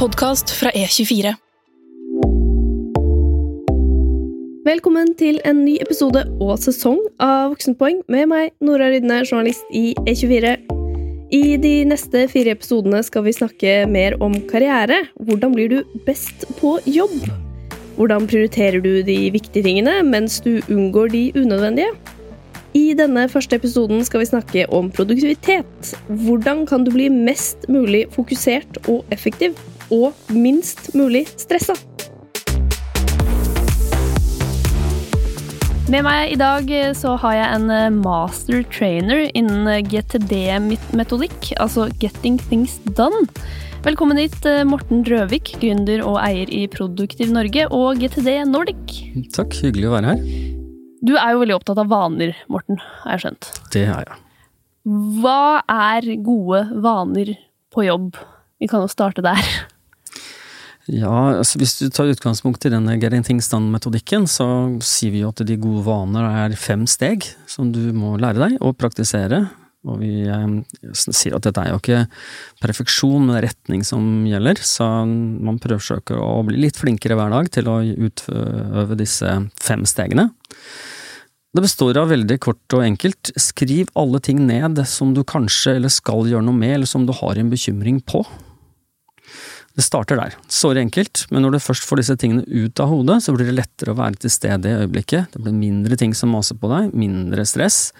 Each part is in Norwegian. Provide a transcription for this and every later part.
podkast fra E24. Velkommen til en ny episode og sesong av Voksenpoeng med meg, Nora Rydne, journalist i E24. I de neste fire episodene skal vi snakke mer om karriere. Hvordan blir du best på jobb? Hvordan prioriterer du de viktige tingene mens du unngår de unødvendige? I denne første episoden skal vi snakke om produktivitet. Hvordan kan du bli mest mulig fokusert og effektiv, og minst mulig stressa? Med meg i dag så har jeg en master trainer innen GTD-metodikk, altså Getting Things Done. Velkommen hit, Morten Drøvik, gründer og eier i Produktiv Norge og GTD Nordic. Takk, hyggelig å være her. Du er jo veldig opptatt av vaner, Morten, har jeg skjønt. Det er jeg. Hva er gode vaner på jobb? Vi kan jo starte der. Ja, altså Hvis du tar utgangspunkt i denne Done-metodikken, så sier vi jo at de gode vaner er fem steg som du må lære deg å praktisere. Og vi eh, sier at dette er jo ikke perfeksjon, men retning som gjelder. Så man prøver å bli litt flinkere hver dag til å utøve disse fem stegene. Det består av veldig kort og enkelt. Skriv alle ting ned som du kanskje eller skal gjøre noe med, eller som du har en bekymring på. Det starter der. Såre enkelt, men når du først får disse tingene ut av hodet, så blir det lettere å være til stede i øyeblikket. Det blir mindre ting som maser på deg, mindre stress.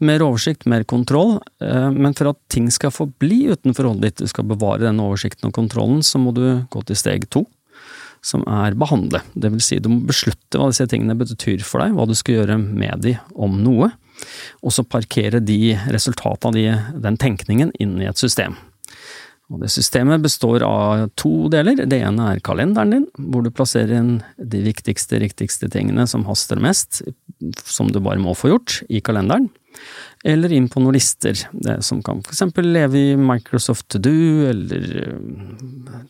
Mer oversikt, mer kontroll, eh, men for at ting skal forbli utenfor hodet ditt, du skal bevare denne oversikten og kontrollen, så må du gå til steg to, som er behandle. Det vil si, du må beslutte hva disse tingene betyr for deg, hva du skal gjøre med de om noe, og så parkere de resultatene av den tenkningen inn i et system. Og det systemet består av to deler. Det ene er kalenderen din, hvor du plasserer inn de viktigste, riktigste tingene som haster mest, som du bare må få gjort, i kalenderen. Eller inn på noen lister, som kan eksempel leve i Microsoft To Do, eller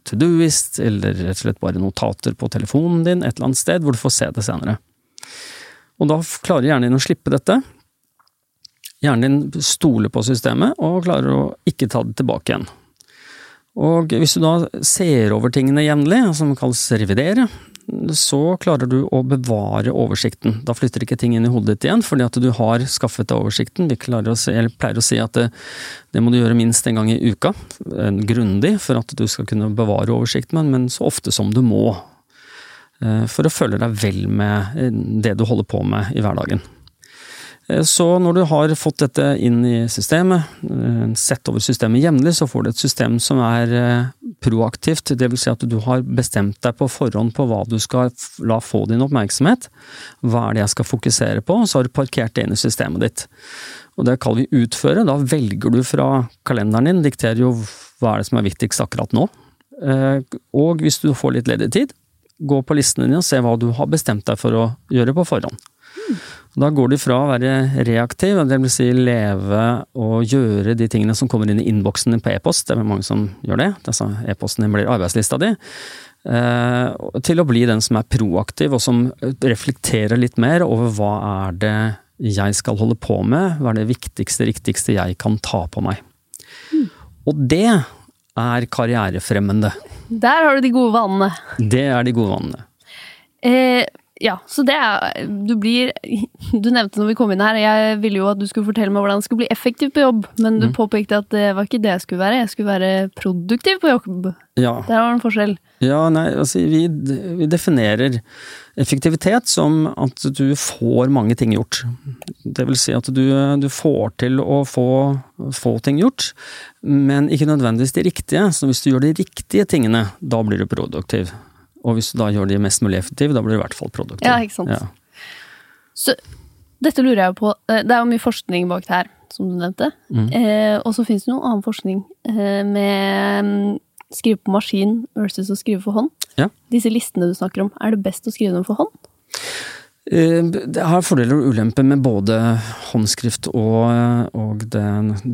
To Do-ist, eller rett og slett bare notater på telefonen din et eller annet sted, hvor du får se det senere. Og da klarer hjernen din å slippe dette. Hjernen din stoler på systemet, og klarer å ikke ta det tilbake igjen. Og hvis du da ser over tingene jevnlig, som kalles revidere, så klarer du å bevare oversikten. Da flytter ikke ting inn i hodet ditt igjen, fordi at du har skaffet deg oversikten. Vi å se, pleier å si at det, det, må du gjøre minst en gang i uka, grundig, for at du skal kunne bevare oversikten, men så ofte som du må. Eh, for å føle deg vel med eh, det du holder på med i hverdagen. Eh, så når du har fått dette inn i systemet, eh, sett over systemet jevnlig, så får du et system som er eh, proaktivt. Det vil si at du har bestemt deg på forhånd på hva du skal la få din oppmerksomhet. Hva er det jeg skal fokusere på? Så har du parkert det inn i systemet ditt. Og det kaller vi utføre. Da velger du fra kalenderen din, dikterer jo hva er det som er viktigst akkurat nå. Og hvis du får litt ledig tid, gå på listene dine og se hva du har bestemt deg for å gjøre på forhånd. Da går du fra å være reaktiv, vil si leve og gjøre de tingene som kommer inn i innboksen din på e-post, det er mange som gjør det, altså e-posten din blir arbeidslista di, eh, til å bli den som er proaktiv og som reflekterer litt mer over hva er det jeg skal holde på med, hva er det viktigste, riktigste jeg kan ta på meg. Mm. Og det er karrierefremmende. Der har du de gode vanene. Det er de gode vanene. Eh, ja, så det er Du blir Du nevnte når vi kom inn her, jeg ville jo at du skulle fortelle meg hvordan jeg skulle bli effektiv på jobb, men du mm. påpekte at det var ikke det jeg skulle være. Jeg skulle være produktiv på jobb. Ja. Der var det en forskjell. Ja, nei, altså vi, vi, definerer effektivitet som at du får mange ting gjort. Det vil si at du, du får til å få, få ting gjort, men ikke nødvendigvis de riktige. Så hvis du gjør de riktige tingene, da blir du produktiv. Og hvis du da gjør de mest mulig effektive, da blir du i hvert fall produktiv. Ja, ikke sant. Ja. Så dette lurer jeg på. Eh, det er jo mye forskning bak det her, som du nevnte. Mm. Eh, og så finnes det noe annen forskning eh, med mm, skrive på maskin versus å skrive for hånd. Ja. Disse listene du snakker om, er det best å skrive dem for hånd? Eh, det har fordeler og ulemper med både håndskrift og, og, det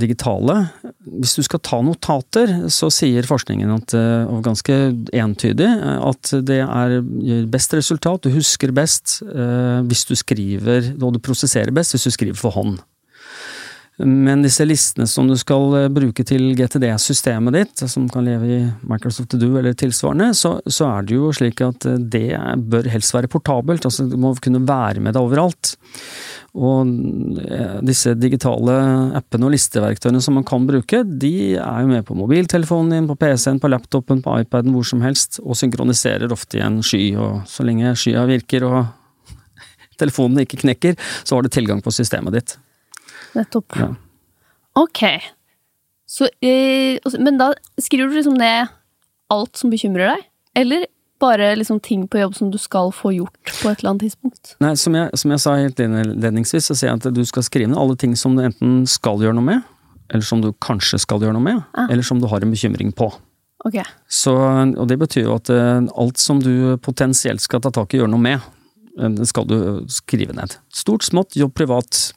digitale. Hvis du skal ta notater, så sier forskningen at, eh, og ganske entydig at det er, best resultat, du husker best eh, hvis du skriver, og du prosesserer best hvis du skriver for hånd. Men disse listene som du skal eh, bruke til GTD-systemet ditt, som kan leve i Microsoft To Do eller tilsvarende, så, så, er det jo slik at eh, det bør helst være portabelt. altså Du må kunne være med deg overalt. Og eh, disse digitale appene og listeverktøyene som man kan bruke, de er jo med på mobiltelefonen din, på PC-en, på laptopen, på iPaden, hvor som helst, og synkroniserer ofte i en sky. Og så lenge skya virker og telefonen ikke knekker, så har du tilgang på systemet ditt. Nettopp. Ja. Ok. Så, eh, men da skriver du liksom ned alt som bekymrer deg? Eller bare liksom ting på jobb som du skal få gjort på et eller annet tidspunkt? Nei, som jeg, som jeg sa helt innledningsvis, så sier jeg at du skal skrive ned alle ting som du enten skal gjøre noe med, eller som du kanskje skal gjøre noe med, ah. eller som du har en bekymring på. Okay. Så, og det betyr jo at uh, alt som du potensielt skal ta tak i og gjøre noe med, det skal du skrive ned. Stort, smått, jobb privat,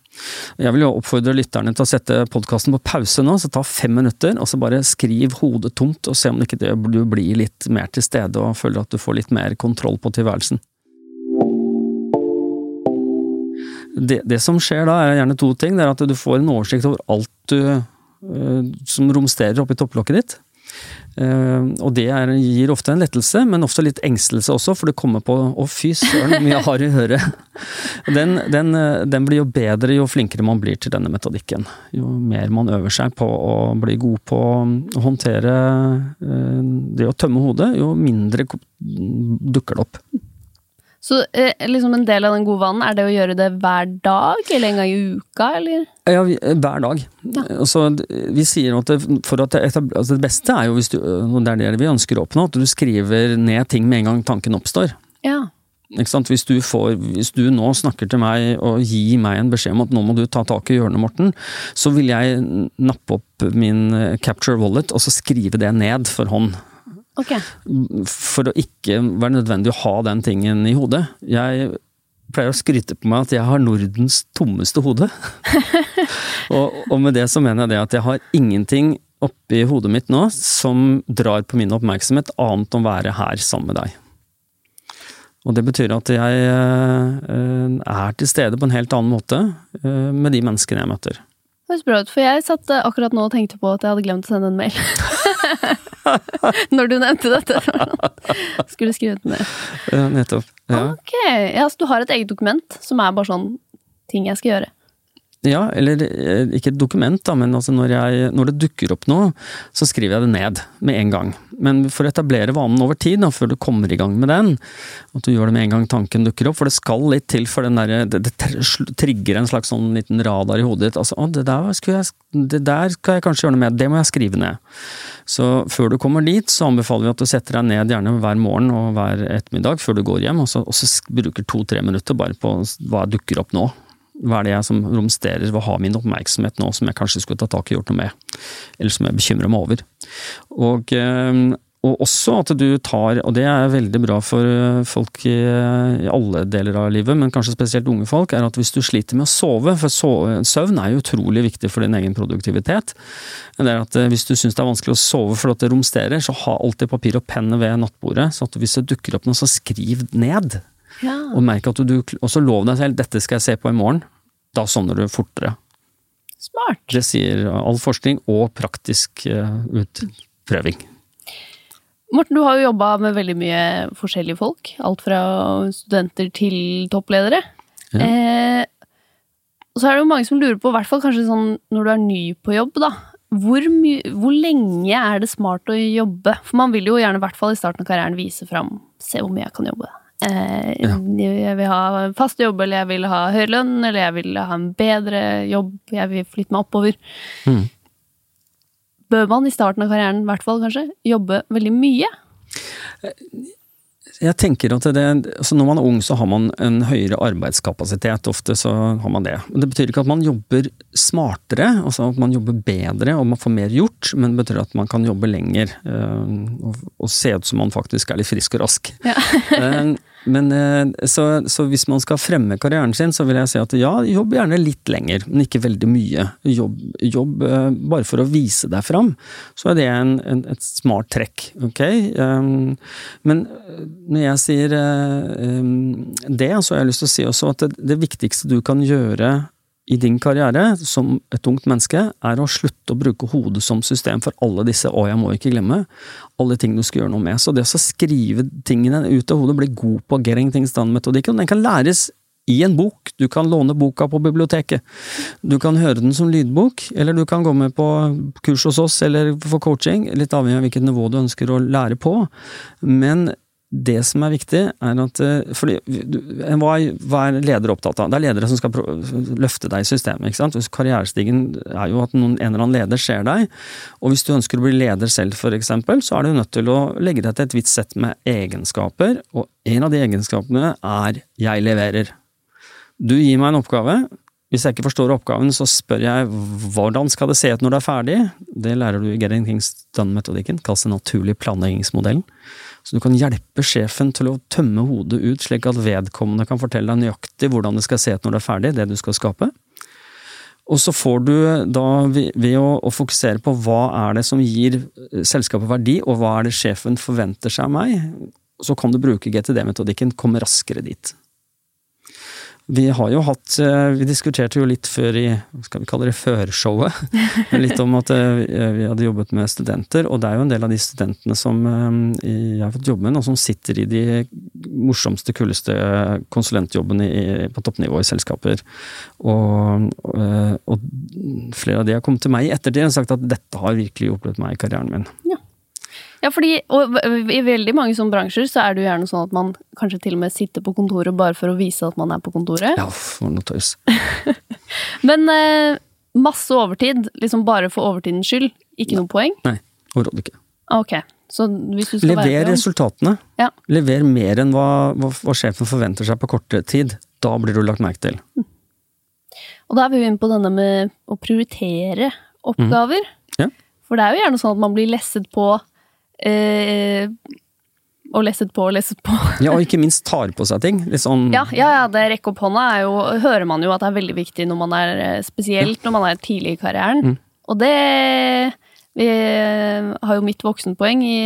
jeg vil jo oppfordre lytterne til å sette podkasten på pause nå, så ta fem minutter, og så bare skriv hodet tomt, og se om ikke du blir litt mer til stede og føler at du får litt mer kontroll på tilværelsen. Det, det som skjer da, er gjerne to ting. Det er at du får en oversikt over alt du, øh, som romsterer oppi topplokket ditt. Uh, og det er, gir ofte en lettelse, men ofte litt engstelse også, for det kommer på 'å fy søren, mye har i øret'. Den, den, eh, den, blir jo bedre jo flinkere man blir til denne metodikken. Jo mer man øver seg på å bli god på å håndtere uh, det å tømme hodet, jo mindre dukker det opp. Så eh, liksom en del av den gode vanen, er det å gjøre det hver dag, eller en gang i uka, eller? Ja, hver dag. Ja. Altså, vi sier at det, for at det, altså det beste er jo, hvis du, og det er det vi ønsker å oppnå, at du skriver ned ting med en gang tanken oppstår. Ja. Hvis du, får, hvis du nå snakker til meg og gir meg en beskjed om at nå må du ta tak i hjørnet, Morten, så vil jeg nappe opp min capture wallet og så skrive det ned for hånd. Okay. For å ikke være nødvendig å ha den tingen i hodet. Jeg pleier å skryte på meg at jeg har Nordens tommeste hode. og, og, med det så mener jeg det at jeg har ingenting oppi hodet mitt nå som drar på min oppmerksomhet, annet enn å være her sammen med deg. Og det betyr at jeg øh, er til stede på en helt annen måte øh, med de menneskene jeg møter. Det høres bra ut, for jeg satt akkurat nå og tenkte på at jeg hadde glemt å sende en mail. Når du nevnte dette. Skulle skrevet ned. Ja, nettopp. Ja. Ok, ja, Så du har et eget dokument som er bare sånn ting jeg skal gjøre? Ja, eller eh, ikke et dokument, da, men altså når, jeg, når, det dukker opp noe, så skriver jeg det ned med en gang. Men for å etablere vanen over tid, da, før du kommer i gang med den, at du gjør det med en gang tanken dukker opp, for det skal litt til for den der, det, det trigger en slags sånn liten radar i hodet ditt. Altså, å, det der, jeg, det der skal jeg kanskje gjøre noe med, det må jeg skrive ned. Så før du kommer dit, så anbefaler vi at du setter deg ned gjerne hver morgen og hver ettermiddag før du går hjem, og så, og så bruker to-tre minutter bare på hva dukker opp nå. Hva er det jeg som romsterer, hva har min oppmerksomhet nå som jeg kanskje skulle ta tak i og gjort noe med, eller som jeg bekymrer meg over. Og, eh, og også at du tar, og det er veldig bra for eh, folk i, i, alle deler av livet, men kanskje spesielt unge folk, er at hvis du sliter med å sove, for søvn er jo utrolig viktig for din egen produktivitet, det er at eh, hvis du syns det er vanskelig å sove fordi det romsterer, så ha alltid papir og penn ved nattbordet, så at hvis det dukker opp noe, så skriv ned. Ja. Og merk at du også lov deg selv dette skal jeg se på i morgen. Da sovner du fortere. Smart. Det sier all forskning og praktisk uh, utprøving. Morten, du har jo jobba med veldig mye forskjellige folk. Alt fra studenter til toppledere. Ja. Eh, og så er det jo mange som lurer på, i hvert fall kanskje sånn når du er ny på jobb, da. Hvor, hvor, lenge er det smart å jobbe? For man vil jo gjerne, i hvert fall i starten av karrieren, vise fram Se hvor mye jeg kan jobbe. Eh, ja. Jeg vil ha fast jobb, eller jeg vil ha høyere lønn, eller jeg vil ha en bedre jobb, jeg vil flytte meg oppover. Mm. Bør man i starten av karrieren, i hvert fall kanskje, jobbe veldig mye? Jeg tenker at det, altså Når man er ung, så har man en høyere arbeidskapasitet. Ofte så har man det. Det betyr ikke at man jobber smartere, altså at man jobber bedre og man får mer gjort, men det betyr at man kan jobbe lenger øh, og, og se ut som man faktisk er litt frisk og rask. Ja. Men eh, så, så, hvis man skal fremme karrieren sin, så vil jeg si at ja, jobb gjerne litt lenger, men ikke veldig mye. Jobb, jobb eh, bare for å vise deg fram, så er det en, en, et smart trekk, ok? Um, men eh, når jeg sier um, det, så har jeg lyst til å si også at det, det viktigste du kan gjøre i din karriere som et ungt menneske, er å slutte å bruke hodet som system for alle disse 'å, jeg må ikke glemme', alle ting du skal gjøre noe med. Så det å skrive tingene ut av hodet, bli god på getting things done-metodikken, den kan læres i en bok. Du kan låne boka på biblioteket. Du kan høre den som lydbok, eller du kan gå med på kurs hos oss eller få coaching, litt avhengig av hvilket nivå du ønsker å lære på. Men det som er viktig, er at eh, fordi, hva, hva er ledere opptatt av? Det er ledere som skal løfte deg i systemet. ikke sant? Karrierestigen er jo at noen, en eller annen leder ser deg. Og hvis du ønsker å bli leder selv, eksempel, så er du nødt til å legge deg til et vidt sett med egenskaper. Og en av de egenskapene er 'jeg leverer'. Du gir meg en oppgave. Hvis jeg ikke forstår oppgaven, så spør jeg hvordan skal det se ut når det er ferdig? Det lærer du i Getting Things Done-metodikken, kalles den naturlige planleggingsmodellen. Så du kan hjelpe sjefen til å tømme hodet ut, slik at vedkommende kan fortelle deg nøyaktig hvordan det skal se ut når det er ferdig, det du skal skape. Og så får du da, ved å, fokusere på hva er det som gir selskapet verdi, og hva er det sjefen forventer seg av meg, så kan du bruke GTD-metodikken, komme raskere dit. Vi har jo hatt eh, Vi diskuterte jo litt før i skal vi kalle det førshowet. litt om at eh, vi hadde jobbet med studenter, og det er jo en del av de studentene som eh, jeg har fått jobbe med, og som sitter i de morsomste, kuleste konsulentjobbene på toppnivå i selskaper. Og, og, flere av de har kommet til meg i ettertid og sagt at dette har virkelig hjulpet meg i karrieren min. Ja. Ja, fordi i veldig mange sånne bransjer så er det jo gjerne sånn at man kanskje til og med sitter på kontoret bare for å vise at man er på kontoret. Ja, for noe tøys. Men eh, masse overtid, liksom bare for overtidens skyld, ikke noe poeng? Nei, overhodet ikke. Ok, så hvis du skal Lever være resultatene. Ja. Lever mer enn hva, hva, hva, sjefen forventer seg på kortere tid. Da blir du lagt merke til. Mm. Og da er vi jo inne på denne med å prioritere oppgaver. Mm. Ja. For det er jo gjerne sånn at man blir lesset på eh, og lesset på og lesset på. ja, og ikke minst tar på seg ting. Sånn Ja, ja, ja det rekke opp hånda er jo, hører man jo at det er veldig viktig når man er eh, spesielt når man er tidlig i karrieren. Mm. Og det Vi har jo mitt voksenpoeng i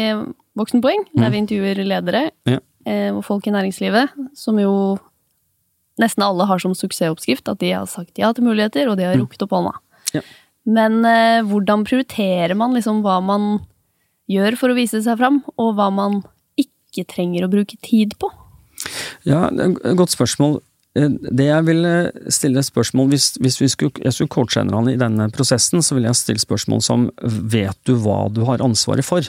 Voksenpoeng, der mm. vi intervjuer ledere ja. eh, og folk i næringslivet, som jo nesten alle har som suksessoppskrift at de har sagt ja til muligheter, og de har mm. rukket opp hånda. Ja. Men eh, hvordan prioriterer man liksom hva man gjør for å vise seg fram, og hva man ikke trenger å bruke tid på? Ja, det er et godt spørsmål. Eh, det jeg ville stille spørsmål Hvis, hvis skulle, jeg skulle coache en i denne prosessen, så ville jeg stille spørsmål som Vet du hva du har ansvaret for?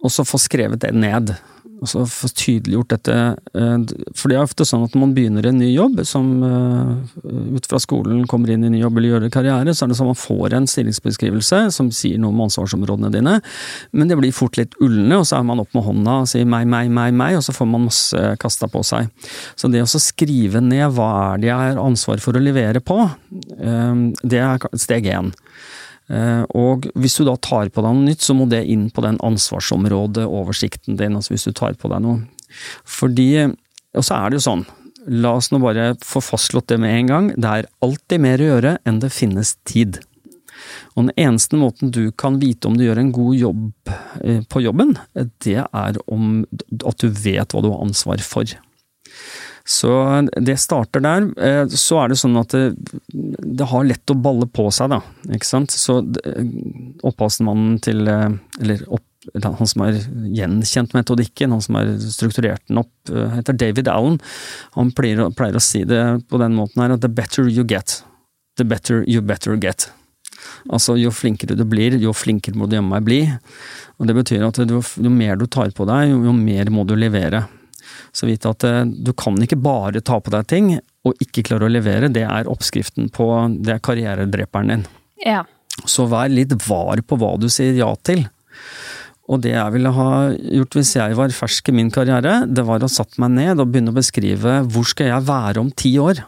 Og så få skrevet det ned altså få tydeliggjort dette. Eh, for det er ofte sånn at når man begynner en ny jobb, som eh, ut fra skolen kommer inn i en ny jobb eller gjør karriere, så er det sånn at man får en stillingsbeskrivelse som sier noe om ansvarsområdene dine, men det blir fort litt ullende, og så er man opp med hånda og sier meg, meg, meg, meg, og så får man masse kasta på seg. Så det å skrive ned hva er det jeg har ansvar for å levere på, eh, det er steg én. Eh, og hvis du da tar på deg noe nytt, så må det inn på den ansvarsområdeoversikten din. altså hvis du tar på deg noe. Fordi, Og så er det jo sånn, la oss nå bare få fastslått det med en gang, det er alltid mer å gjøre enn det finnes tid. Og den eneste måten du kan vite om du gjør en god jobb eh, på jobben, det er om at du vet hva du har ansvar for. Så det starter der. Eh, så er det sånn at det, det har lett å balle på seg, da. Ikke sant. Så opphavsmannen til eh, Eller opp, han som har gjenkjent metodikken, han som har strukturert den opp, eh, heter David Allen. Han pleier, pleier å si det på den måten her at the better you get, the better you better get. Altså, jo flinkere du blir, jo flinkere må du jammen meg bli. Og det betyr at jo, jo mer du tar på deg, jo, jo mer må du levere. Så vite at eh, du kan ikke bare ta på deg ting og ikke klare å levere. Det er oppskriften på Det er karrieredreperen din. Ja. Så vær litt var på hva du sier ja til. Og det jeg ville ha gjort hvis jeg var fersk i min karriere, det var å satt meg ned og begynne å beskrive hvor skal jeg være om ti år?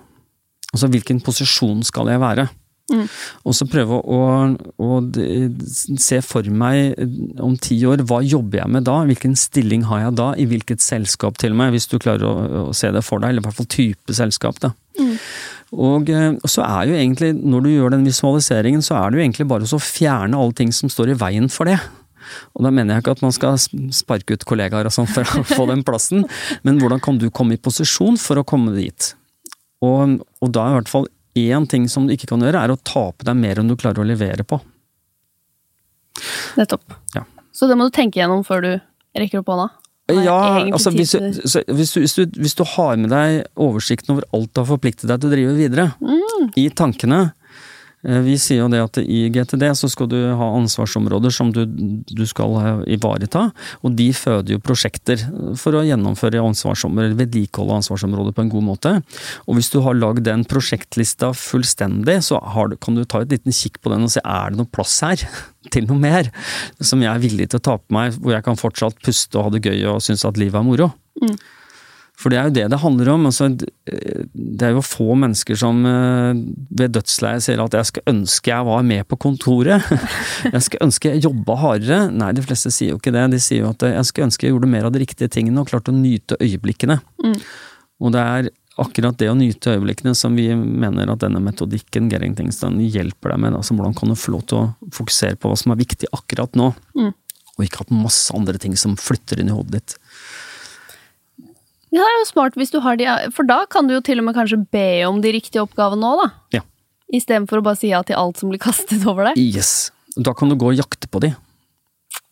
Altså hvilken posisjon skal jeg være? Mm. Og så prøve å, å, se for meg om ti år, hva jobber jeg med da? Hvilken stilling har jeg da? I hvilket selskap til og med, hvis du klarer å, å se det for deg. Eller i hvert fall type selskap, da. Mm. Og, eh, og, så er jo egentlig, når du gjør den visualiseringen, så er det jo egentlig bare å fjerne alle ting som står i veien for det. Og da mener jeg ikke at man skal sparke ut kollegaer og sånn for å få den plassen, men hvordan kan du komme i posisjon for å komme dit? Og, og da i hvert fall én ting som du ikke kan gjøre, er å tape deg mer enn du klarer å levere på. Nettopp. Ja. Så det må du tenke gjennom før du rekker opp hånda? Ja, altså hvis du, så, hvis, du, hvis, du, hvis du har med deg oversikten over alt du har forpliktet deg til å drive videre, Mm. i tankene Vi sier jo det at i GTD så skal du ha ansvarsområder som du, du skal eh, ivareta, og de føder jo prosjekter for å gjennomføre ansvarsområder, vedlikeholde ansvarsområder på en god måte. Og hvis du har lagd den prosjektlista fullstendig, så har kan du ta et liten kikk på den og se er det noe plass her til noe mer som jeg er villig til å ta på meg, hvor jeg kan fortsatt puste og ha det gøy og synes at livet er moro. Mm. For det er jo det det handler om. Altså, det er jo få mennesker som eh, ved dødsleiet sier at 'jeg skal ønske jeg var med på kontoret'. 'Jeg skal ønske jeg jobba hardere'. Nei, de fleste sier jo ikke det. De sier jo at 'jeg skulle ønske jeg gjorde mer av de riktige tingene og klarte å nyte øyeblikkene'. Mm. Og det er akkurat det å nyte øyeblikkene som vi mener at denne metodikken Gering Tingstad hjelper deg med. Altså hvordan kan du få lov til å fokusere på hva som er viktig akkurat nå, Mm. og ikke ha masse andre ting som flytter inn i hodet ditt. Ja, det er jo smart hvis du har de For da kan du jo til og med kanskje be om de riktige oppgavene òg, da. Ja. Istedenfor å bare si ja til alt som blir kastet over deg. Yes. Da kan du gå og jakte på de.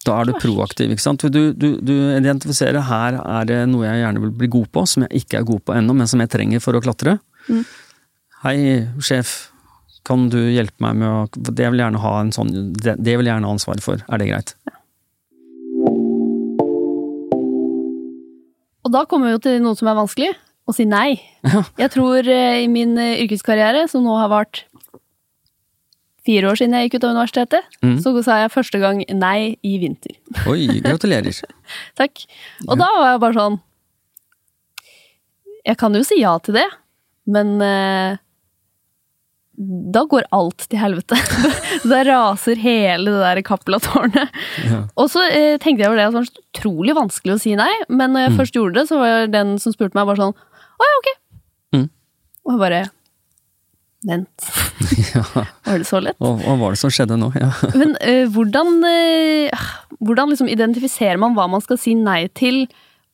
Da er du proaktiv, ikke sant. Du, du, du identifiserer her er det noe jeg gjerne vil bli god på, som jeg ikke er god på ennå, men som jeg trenger for å klatre. Mm. Hei, sjef. Kan du hjelpe meg med å Det vil jeg gjerne ha en sånn Det, det vil jeg gjerne ha ansvaret for. Er det greit? Og da kommer vi jo til noe som er vanskelig. Å si nei. Jeg tror eh, i min eh, yrkeskarriere, som nå har vart fire år siden jeg gikk ut av universitetet, Mm. så sa jeg første gang nei i vinter. Oi, gratulerer. Takk. Og da var jeg bare sånn Jeg kan jo si ja til det, men eh, da går alt til helvete. da raser hele det der Cappella-tårnet. Ja. Og så eh, tenkte jeg over det at det var så utrolig vanskelig å si nei, men når jeg Mm. først gjorde det, så var den som spurte meg, bare sånn Å ja, ok. Mm. Og jeg bare Vent, ja. var det så lett? Og hva var det som skjedde nå? Ja. Men eh, hvordan, eh, hvordan liksom identifiserer man hva man skal si nei til,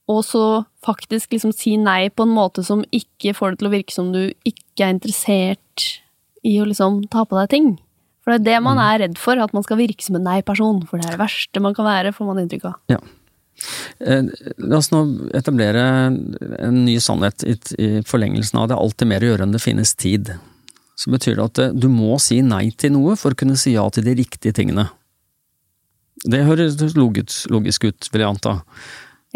og så faktisk liksom si nei på en måte som ikke får det til å virke som du ikke er interessert i å liksom ta på deg ting? For det er det man er redd for, at man skal virke som en nei-person. For det er det verste man kan være, får man inntrykk av. Ja. Eh, La oss nå etablere en ny sannhet i, forlengelsen av det er alltid mer å gjøre enn det finnes tid. Så betyr det at eh, du må si nei til noe for å kunne si ja til de riktige tingene. Det høres logisk ut, vil jeg anta.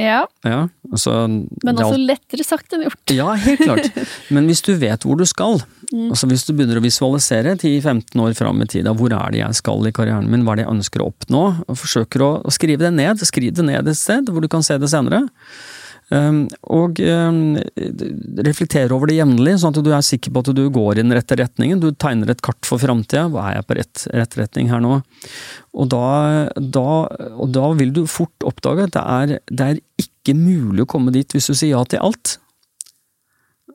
Ja, Ja, altså, men også alt- lettere sagt enn gjort. Ja, helt klart. Men hvis du vet hvor du skal, Mm. altså hvis du begynner å visualisere 10-15 år fram i tid, hvor er det jeg skal i karrieren min, hva er det jeg ønsker å oppnå, og forsøker å, å skrive det ned, skriv det ned et sted hvor du kan se det senere. Um, og um, reflektere over det jevnlig, sånn at du er sikker på at du går i den rette retningen. Du tegner et kart for framtida. Er jeg på rett, rett retning her nå? Og da, da, og da vil du fort oppdage at det er, det er ikke mulig å komme dit hvis du sier ja til alt.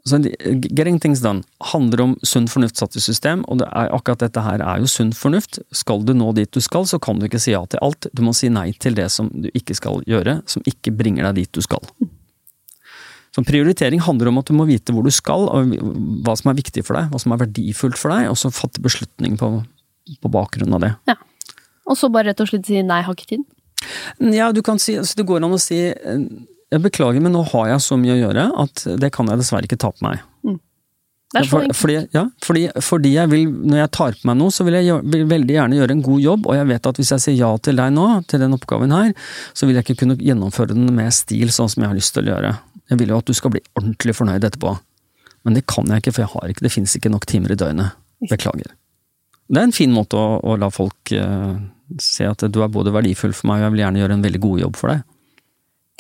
Så Getting things done handler om sunn fornuft satt i system, og det er, akkurat dette her er jo sunn fornuft. Skal du nå dit du skal, så kan du ikke si ja til alt. Du må si nei til det som du ikke skal gjøre, som ikke bringer deg dit du skal. Så Prioritering handler om at du må vite hvor du skal, og hva som er viktig for deg, hva som er verdifullt for deg, og så fatte beslutning på, på bakgrunn av det. Og så bare rett og slett si nei, har ikke tid. Ja, du kan si, altså det går an å si jeg beklager, men nå har jeg så mye å gjøre at det kan jeg dessverre ikke ta på meg. Det så For, fordi, ja, fordi, fordi jeg vil, når jeg tar på meg noe, så vil jeg gjør, vil veldig gjerne gjøre en god jobb, og jeg vet at hvis jeg sier ja til deg nå, til den oppgaven her, så vil jeg ikke kunne gjennomføre den med stil sånn som jeg har lyst til å gjøre. Jeg vil jo at du skal bli ordentlig fornøyd etterpå. Men det kan jeg ikke, for jeg har ikke, det finnes ikke nok timer i døgnet. Beklager. Det er en fin måte å, å la folk uh, se at du er både verdifull for meg, og jeg vil gjerne gjøre en veldig god jobb for deg.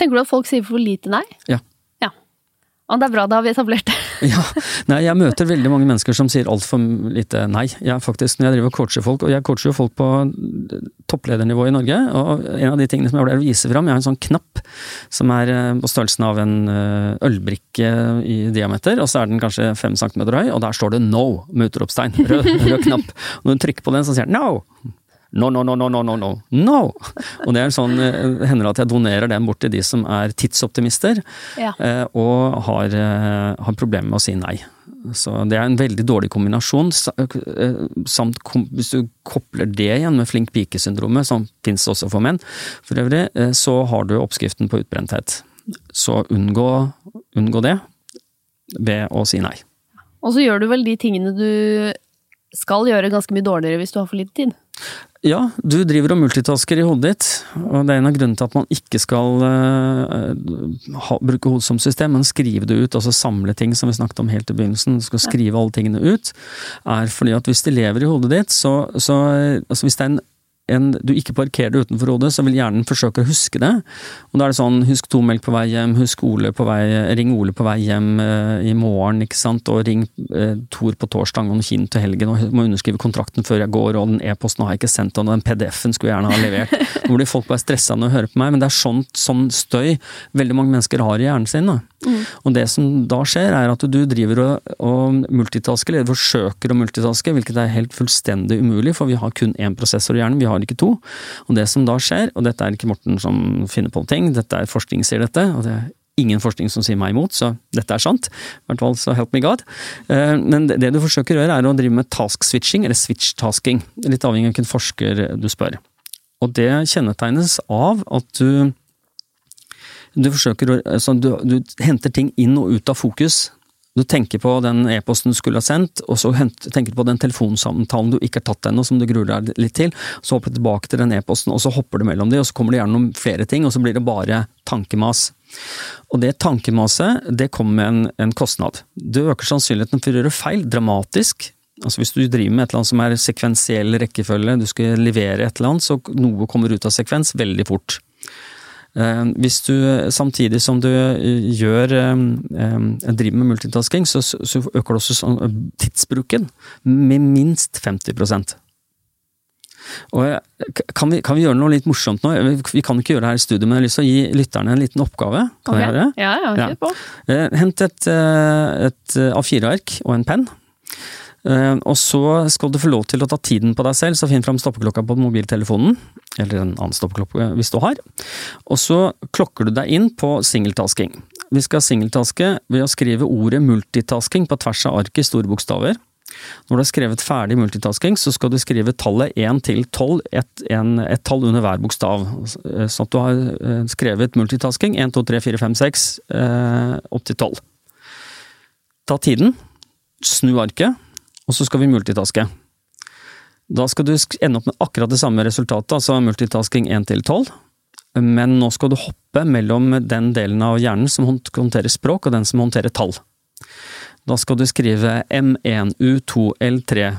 Tenker du at folk sier for lite nei? Ja. Ja. Og det er bra, da har vi etablert det. Ja, nei, jeg møter veldig mange mennesker som sier altfor lite nei. Jeg faktisk, når jeg driver og coacher folk, og jeg coacher jo folk på toppledernivå i Norge, og en av de tingene som jeg pleier å vise fram, jeg har en sånn knapp som er eh, på størrelsen av en eh, ølbrikke i diameter, og så er den kanskje fem centimeter høy, og der står det no med utropstegn. Rød, rød knapp. Og når du trykker på den, så sier den no! No, no, no, no, no, no, no. no! Og det er sånn, eh, hender at jeg donerer den bort til de som er tidsoptimister, Ja. eh, og har, eh, har problemer med å si nei. Så det er en veldig dårlig kombinasjon. Samt hvis du kobler det igjen med flink pike-syndromet, som finnes også for menn, for øvrig, så har du oppskriften på utbrenthet. Så unngå, unngå det ved å si nei. Og så gjør du vel de tingene du skal gjøre ganske mye dårligere hvis du har for lite tid. Ja, du driver og multitasker i hodet ditt, og det er en av grunnene til at man ikke skal uh, ha, bruke hodet som system, men skrive det ut, altså samle ting som vi snakket om helt i begynnelsen, du skal skrive alle tingene ut, er fordi at hvis de lever i hodet ditt, så, så altså hvis det er en en, du ikke parkerer det utenfor hodet, så vil hjernen forsøke å huske det. Og da er det sånn, husk Tomelk på vei hjem, husk Ole på vei, ring Ole på vei hjem eh, i morgen, ikke sant, og ring eh, Tor på torsdag og Kinn til helgen, og må underskrive kontrakten før jeg går, og den e-posten har jeg ikke sendt, og den PDF-en skulle jeg gjerne ha levert. Nå blir folk bare stressa når de hører på meg, men det er sånt, sånn støy veldig mange mennesker har i hjernen sin. Da. Og det som da skjer, er at du driver og, og multitasker, eller forsøker å multitaske, hvilket er helt fullstendig umulig, for vi har kun én prosessor i hjernen, vi har ikke to. Og det som da skjer, og dette er ikke Morten som finner på ting, dette er forskning sier dette, og det er ingen forskning som sier meg imot, så dette er sant. I hvert fall så help me God. Eh, Men det du forsøker å gjøre, er å drive med task switching, eller switch-tasking. Litt avhengig av hvilken forsker du spør. Og det kjennetegnes av at du du forsøker å altså du, du henter ting inn og ut av fokus. Du tenker på den e-posten du skulle ha sendt, og så tenker du på den telefonsamtalen du ikke har tatt ennå, som du gruer deg litt til. Så hopper du tilbake til den e-posten, og så hopper du mellom de, og så kommer det gjerne noen flere ting, og så blir det bare tankemas. Og det tankemaset, det kommer med en, en kostnad. Du øker sannsynligheten for å gjøre feil dramatisk. Altså Hvis du driver med et eller annet som er sekvensiell rekkefølge, du skal levere et eller annet, så noe kommer ut av sekvens veldig fort. Eh, Hvis du samtidig som du eh, gjør eh, driver med multitasking, så, så øker du også sånn, tidsbruken med minst 50 og kan vi, kan vi gjøre noe litt morsomt nå? Vi kan ikke gjøre det her i studio, men jeg har lyst til å gi lytterne en liten oppgave. Kan jeg gjøre det? Ja, ja, Ja. Eh, Hent et, et eh, A4-ark og en penn. Eh, Og så skal du få lov til å ta tiden på deg selv, så finn fram stoppeklokka på mobiltelefonen. Eller en annen stoppeklokke hvis du har. Og så klokker du deg inn på singeltasking. Vi skal singeltaske ved å skrive ordet multitasking på tvers av arket i store bokstaver. Når du har skrevet ferdig multitasking, så skal du skrive tallet 1 til 12, ett et tall under hver bokstav. Sånn at du har eh, skrevet multitasking 1, 2, 3, 4, 5, 6, eh, opp til 12. Ta tiden, snu arket, og så skal vi multitaske. Da skal du ende opp med akkurat det samme resultatet, altså multitasking 1 til 12. Men nå skal du hoppe mellom den delen av hjernen som håndterer språk, og den som håndterer tall. Da skal du skrive M1, U2, L3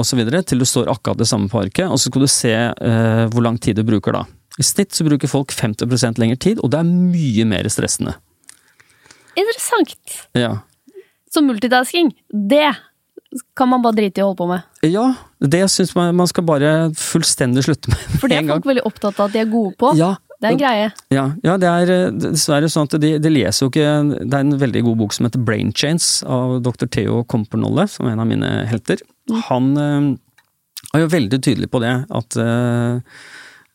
osv. til du står akkurat det samme på arket, og så skal du se eh, hvor lang tid du bruker da. I snitt så bruker folk 50% lengre tid, og det er mye mer stressende. Interessant. Ja. Så multitasking, det kan man bare drite i å holde på med. Ja, det syns man man skal bare fullstendig slutte med For det er folk veldig opptatt av at de er gode på. Ja, Det er en greie. ja, ja, det er dessverre sånn at de, de leser jo ikke Det er en veldig god bok som heter Brain Chains av dr. Theo Kompernolle, som er en av mine helter. Han øh, er jo veldig tydelig på det, at øh,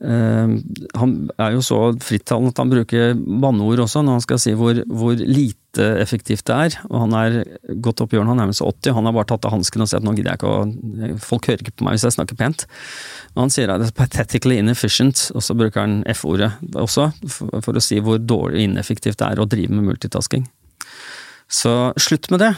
eh, han er jo så frittalende at han bruker banneord også når han skal si hvor, hvor lite effektivt det er. Og han er gått opp i årene, han er nærmest 80, han har bare tatt av hansken og sett nå gidder jeg ikke å Folk hører ikke på meg hvis jeg snakker pent. Og han sier at det er pathetically inefficient, og så bruker han F-ordet også, for, å si hvor dårlig ineffektivt det er å drive med multitasking. Så slutt med det.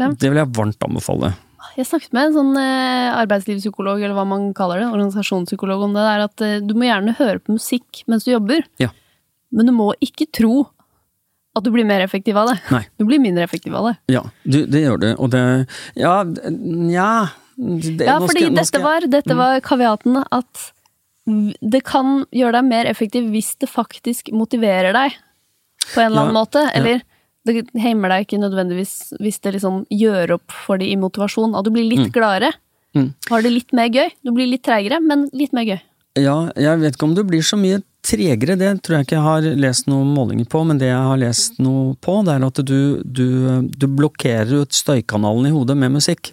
Ja. Det vil jeg varmt anbefale. Jeg snakket med en sånn eh, arbeidslivspsykolog, eller hva man kaller det, organisasjonspsykolog om det der, at eh, du må gjerne høre på musikk mens du jobber, Ja. men du må ikke tro at du blir mer effektiv av det. Nei. Du blir mindre effektiv av det. Ja, du, det gjør du, og det Ja, nja det, Ja, fordi skal- dette var, dette var kaviaten at det kan gjøre deg mer effektiv hvis det faktisk motiverer deg på en eller annen Ja, måte. Eller det heimer deg ikke nødvendigvis hvis det liksom gjør opp for deg i motivasjon. At du blir litt gladere. Mm. Har det litt mer gøy. Du blir litt treigere, men litt mer gøy. Ja, jeg vet ikke om du blir så mye tregere, det tror jeg ikke jeg har lest noen målinger på, men det jeg har lest noe på, det er at du, du, du blokkerer ut støykanalen i hodet med musikk.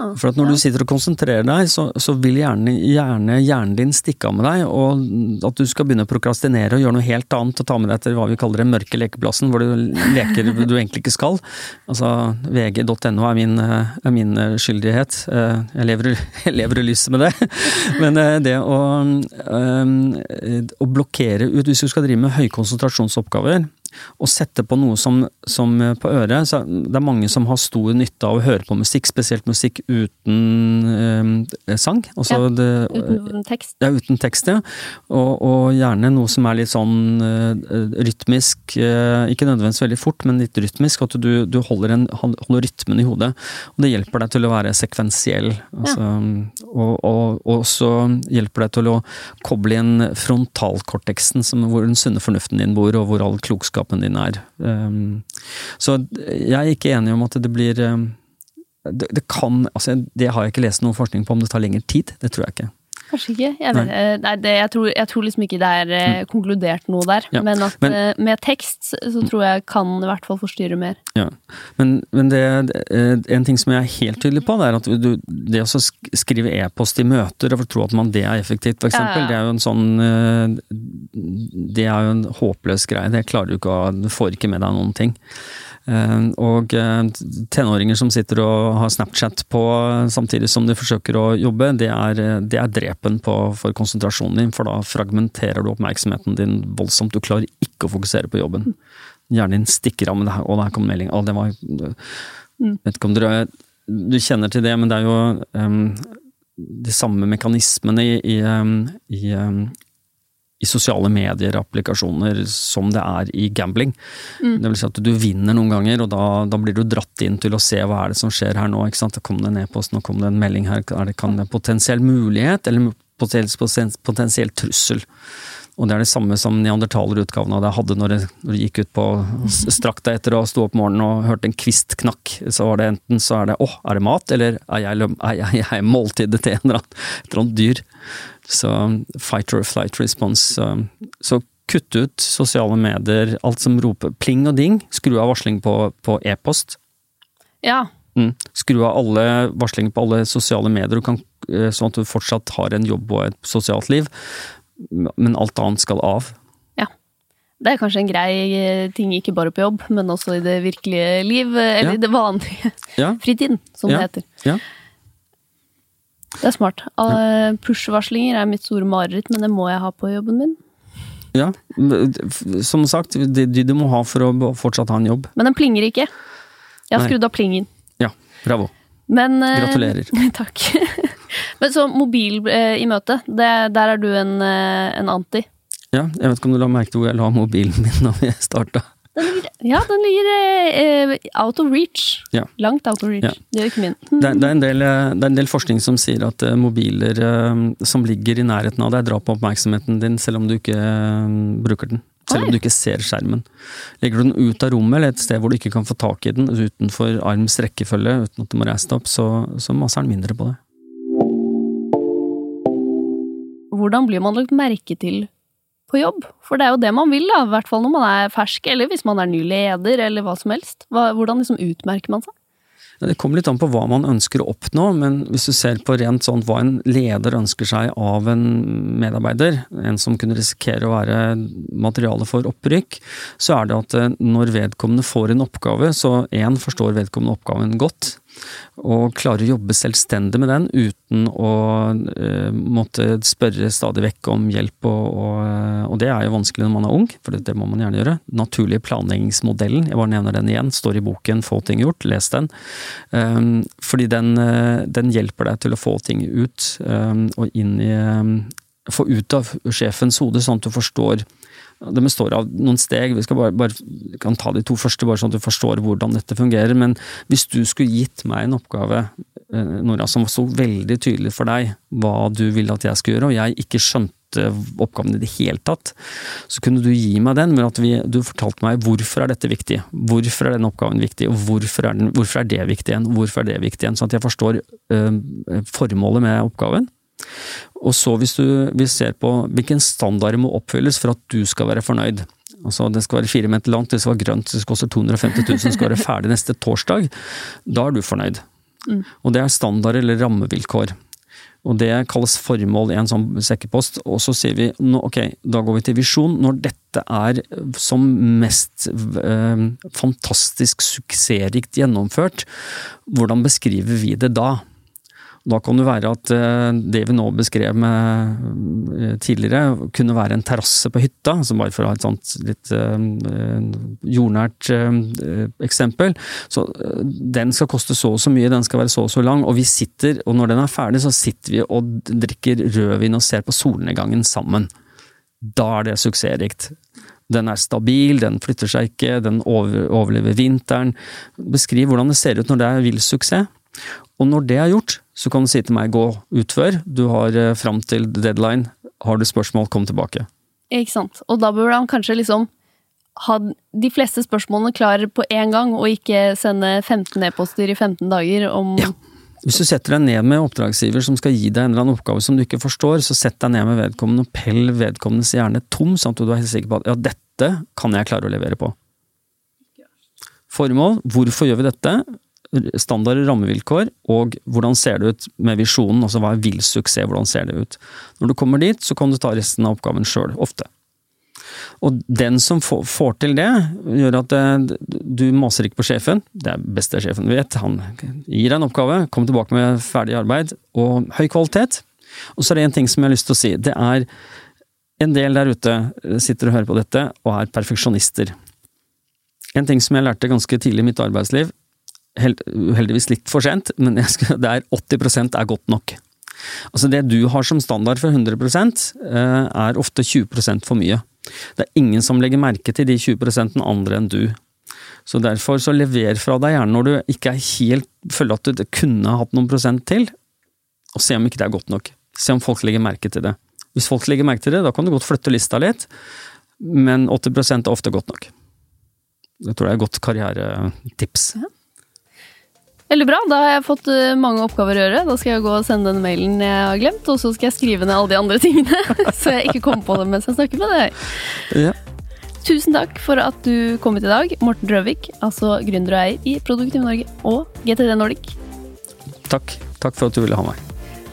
Ah, For at når ja. du sitter og konsentrerer deg, så, så vil gjerne, gjerne hjernen din stikke av med deg, og at du skal begynne å prokrastinere og gjøre noe helt annet og ta med deg til hva vi kaller den mørke lekeplassen, hvor du leker du egentlig ikke skal. Altså, vg.no er min, eh, er min eh, skyldighet. Eh, Jeg lever, jeg lever i lyset med det. Men det å, å blokkere ut, hvis du skal drive med høykonsentrasjonsoppgaver, og sette på noe som, som på øret så Det er mange som har stor nytte av å høre på musikk, spesielt musikk uten eh, sang. Altså Ja, det, Uten tekst. ja, uten tekst, ja. Og, og gjerne noe som er litt sånn eh, rytmisk, eh, ikke nødvendigvis veldig fort, men litt rytmisk. At du, du holder, en, holder rytmen i hodet. Og det hjelper deg til å være sekvensiell. Altså, og, og, og så hjelper det til å koble inn frontalkorteksen, hvor den sunne fornuften din bor, og hvor all klokskapen din er. Um, så jeg er ikke enig om at det blir um, det, det kan altså Det har jeg ikke lest noen forskning på om det tar lengre tid. Det tror jeg ikke. Kanskje ikke. Jeg, vet, eh, nei, det, jeg, tror, jeg tror liksom ikke det er mm. konkludert noe der. Ja, Men at men- eh, med tekst så tror jeg kan i hvert fall forstyrre mer. Ja, men, men det, eh, en ting som jeg er helt tydelig på, det er at du, det å skrive e-post i møter og tro at man det er effektivt, eksempel, Ja, ja, det er jo en sånn eh, Det er jo en håpløs greie. Det klarer du ikke å Du får ikke med deg noen ting. Eh, Og eh, tenåringer som sitter og har Snapchat på samtidig som de forsøker å jobbe, det er, det er drepen på, for konsentrasjonen din, for da fragmenterer du oppmerksomheten din voldsomt. Du klarer ikke å fokusere på jobben. Hjernen din stikker av med det her, og der kom melding. Å, det var Vet ikke om dere Du kjenner til det, men det er jo um, de samme mekanismene i, i, um, i, em, i sosiale medier, applikasjoner, som det er i gambling. Det vil si at du vinner noen ganger, og da, da blir du dratt inn til å se hva er det som skjer her nå. ikke sant? Kom det en e-post, nå kom det en melding her. Er det, kan det en potensiell mulighet, eller potensiell, potensiell trussel? Og det er det samme som neandertalerutgaven av det hadde når du gikk ut på strakk deg etter å stå opp morgenen og hørte en kvist knakk. Så var det enten så er det åh, er det mat, eller er jeg, er jeg, jeg måltidet til en eller annen, et eller annet dyr. Så fight or flight response. Så, så kutt ut sosiale medier, alt som roper pling og ding. Skru av varsling på, på e-post. Ja. Mm. Skru av alle varslinger på alle sosiale medier, kan, eh, sånn at du fortsatt har en jobb og et sosialt liv. Men alt annet skal av. Ja. Det er kanskje en grei eh, ting, ikke bare på jobb, men også i det virkelige liv. eh, Eller Ja. det vanlige Ja, fritiden, som Ja. det heter. ja. Det er smart. Push-varslinger er mitt store mareritt, men det må jeg ha på jobben min. Ja, som sagt, det de du må ha for å fortsatt ha en jobb. Men den plinger ikke. Jeg har skrudd av plingen. Ja, bravo. Men, eh, Gratulerer. Takk. Men så mobil eh, i møte, det, der er du en, eh, en anti. Ja, jeg vet ikke om du la merke til hvor jeg la mobilen min da vi starta. Den ligger, ja, den ligger eh, out of reach. Ja. Langt out of reach. Ja. Det gjør ikke min. Det, det, er en del, eh, det er en del forskning som sier at eh, mobiler eh, som ligger i nærheten av deg, drar på oppmerksomheten din selv om du ikke eh, bruker den. Selv om du ikke ser skjermen. Legger du den ut av rommet eller et sted hvor du ikke kan få tak i den utenfor arms rekkefølge, uten at du må reise deg opp, så, så maser den mindre på det. Hvordan blir man lagt merke til på jobb? For det er jo det man vil, da. I hvert fall når man er fersk, eller hvis man er ny leder, eller hva som helst. Hvordan liksom utmerker man seg? Det kommer litt an på hva man ønsker å oppnå, men hvis du ser på rent sånn hva en leder ønsker seg av en medarbeider, en som kunne risikere å være materiale for opprykk, så er det at eh, når vedkommende får en oppgave, så én forstår vedkommende oppgaven godt, og klarer å jobbe selvstendig med den uten å uh, måtte spørre stadig vekk om hjelp, og, og, eh, og det er jo vanskelig når man er ung, for det, det må man gjerne gjøre. Naturlige planleggingsmodellen, jeg bare nevner den igjen, står i boken Få ting gjort, les den. Um, fordi den, eh, den hjelper deg til å få ting ut, um, og inn i um, Få ut av sjefens hode, sånn at du forstår det består av noen steg, vi bare, bare kan ta de to første, bare sånn at du forstår hvordan dette fungerer. Men hvis du skulle gitt meg en oppgave, eh, Nora, som sto veldig tydelig for deg hva du ville at jeg skulle gjøre, og jeg ikke skjønte oppgaven i det hele tatt, så kunne du gi meg den, men at vi, du fortalte meg hvorfor er dette viktig, hvorfor er den oppgaven viktig, og hvorfor er, den, hvorfor er det viktig igjen, hvorfor er det viktig igjen, sånn at jeg forstår øh, formålet med oppgaven. Og så hvis du vi ser på hvilken standard må oppfylles for at du skal være fornøyd. Altså Det skal være fire meter langt, det skal være grønt, det skal koste 250 000, det skal være ferdig neste torsdag. Da er du fornøyd. Mm. Og det er standard eller rammevilkår. Og det kalles formål i en sånn sekkepost. Og så sier vi ok, da går vi til visjon. Når dette er som mest eh, fantastisk suksessrikt gjennomført, hvordan beskriver vi det da? Da kan det være at eh, det vi nå beskrev med eh, tidligere, kunne være en terrasse på hytta, altså bare for å ha et sånt litt uh, jordnært eksempel. Så den skal koste så og så mye, den skal være så og så lang, og vi sitter, og når den er ferdig, så sitter vi og drikker rødvin og ser på solnedgangen sammen. Da er det suksessrikt. Den er stabil, den flytter seg ikke, den overlever vinteren. Beskriv hvordan det ser ut når det er vill suksess. Og når det er gjort, så kan du si til meg gå utfør, du har eh, fram til deadline, har du spørsmål, kom tilbake. Ikke sant. Og da bør han kanskje liksom ha de fleste spørsmålene klare på én gang, og ikke sende 15 e-poster i 15 dager om Ja. Hvis du setter deg ned med oppdragsgiver som skal gi deg en eller annen oppgave som du ikke forstår, så sett deg ned med vedkommende og pell vedkommendes hjerne tom, sånn at du er helt sikker på at ja, dette kan jeg klare å levere på. Formål, hvorfor gjør vi dette? Standard rammevilkår, og hvordan ser det ut med visjonen, altså hva er vill suksess, hvordan ser det ut? Når du kommer dit, så kan du ta resten av oppgaven sjøl, ofte. Og den som får, til det, gjør at du maser ikke på sjefen, det er beste sjefen vet, han gir deg en oppgave, kommer tilbake med ferdig arbeid og høy kvalitet. Og så er det en ting som jeg har lyst til å si, det er en del der ute sitter og hører på dette og er perfeksjonister. En ting som jeg lærte ganske tidlig i mitt arbeidsliv, helt, uheldigvis litt for sent, men skal, er 80 er godt nok. Altså Det du har som standard for 100 eh, er ofte 20 for mye. Det er ingen som legger merke til de 20% andre enn du. Så derfor så lever fra deg gjerne når du ikke er helt føler at du kunne hatt noen prosent til, og se om ikke det er godt nok. Se om folk legger merke til det. Hvis folk legger merke til det, da kan du godt flytte lista litt, men 80 er ofte godt nok. Det tror jeg er et godt karrieretips. Ja. Veldig bra. Da har jeg fått eh, mange oppgaver å gjøre. Da skal jeg gå og sende den mailen jeg har glemt, og så skal jeg skrive ned alle de andre tingene. så jeg ikke kommer på det mens jeg snakker med deg. Ja. Tusen takk for at du kom hit i dag, Morten Røvik, altså gründer og eier i Produktiv Norge og GTD Nordic. Takk. Takk for at du ville ha meg.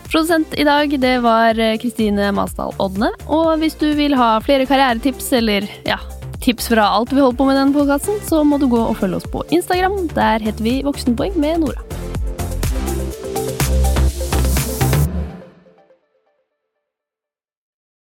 Produsent i dag, det var Kristine Masdal Odne. Og hvis du vil ha flere karrieretips eller ja, tips fra alt vi holder på med i denne podkasten, så må du gå og følge oss på Instagram. Der heter vi Voksenpoeng med Nora.